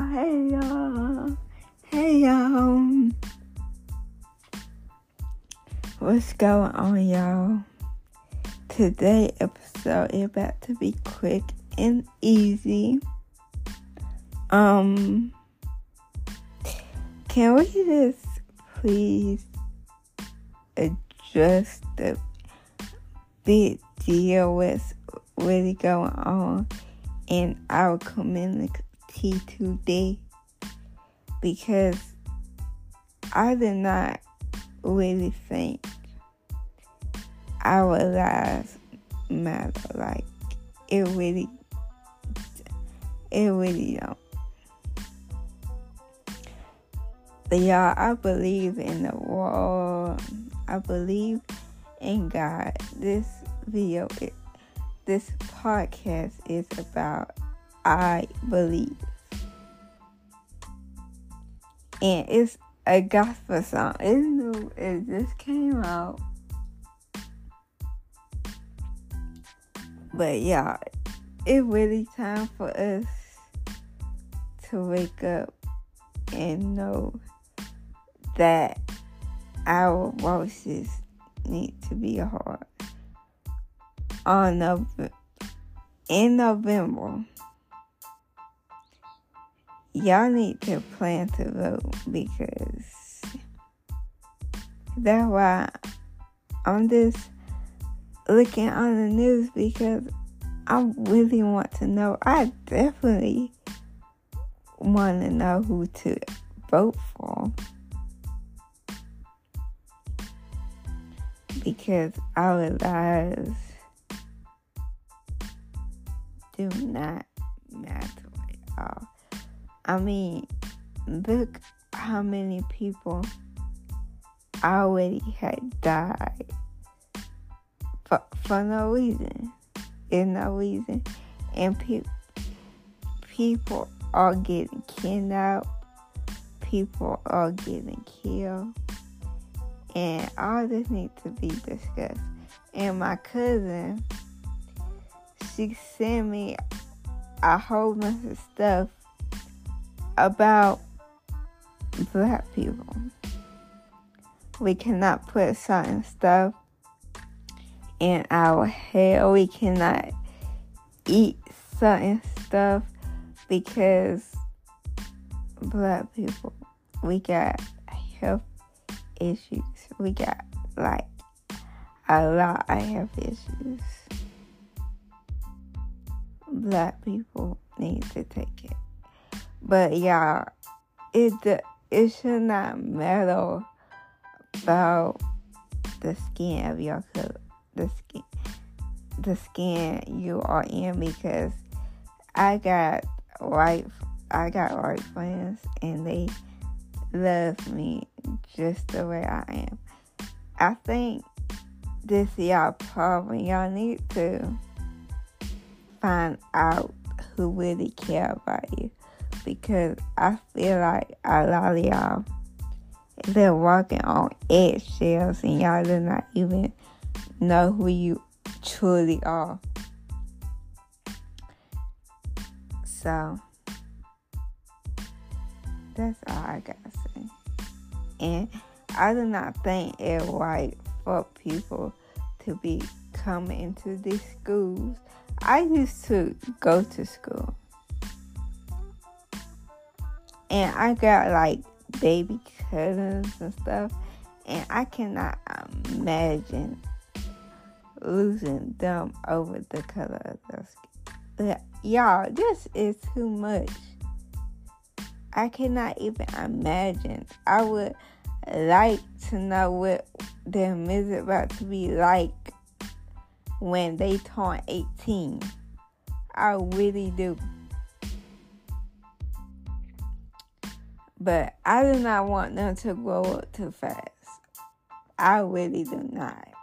hey y'all, hey y'all. What's going on, y'all? Today episode is about to be quick and easy. Um, can we just please address the big deal with really going on in our community today because I did not really think our lives matter. Like it really, it really don't. But y'all, I believe in the world. I believe in God. This video, it, this podcast is about I believe. And it's a gospel song. It's new. It just came out. But yeah, it's really time for us to wake up and know that our voices need to be heard. On November, in November, y'all need to plan to vote because that's why I'm just looking on the news because I really want to know. I definitely want to know who to vote for. Because our lives do not matter at all. I mean, look how many people already had died for, for no reason. In no reason. And pe- people are getting kidnapped. People are getting killed. And all this needs to be discussed. And my cousin, she sent me a whole bunch of stuff about black people. We cannot put certain stuff in our hair. We cannot eat certain stuff because black people, we got health issues. We got like a lot of health issues. Black people need to take it. But yeah, it it should not matter about the skin of your the skin, the skin you are in because I got white, I got white friends and they love me just the way I am. I think this y'all problem. Y'all need to find out who really care about you because I feel like a lot of y'all they're walking on eggshells and y'all do not even know who you truly are. So that's all I gotta say. And I do not think it's right for people to be coming into these schools. I used to go to school. And I got like baby cousins and stuff. And I cannot imagine losing them over the color of their skin. Y'all, this is too much. I cannot even imagine. I would like to know what them is about to be like when they turn 18. I really do. But I do not want them to grow up too fast. I really do not.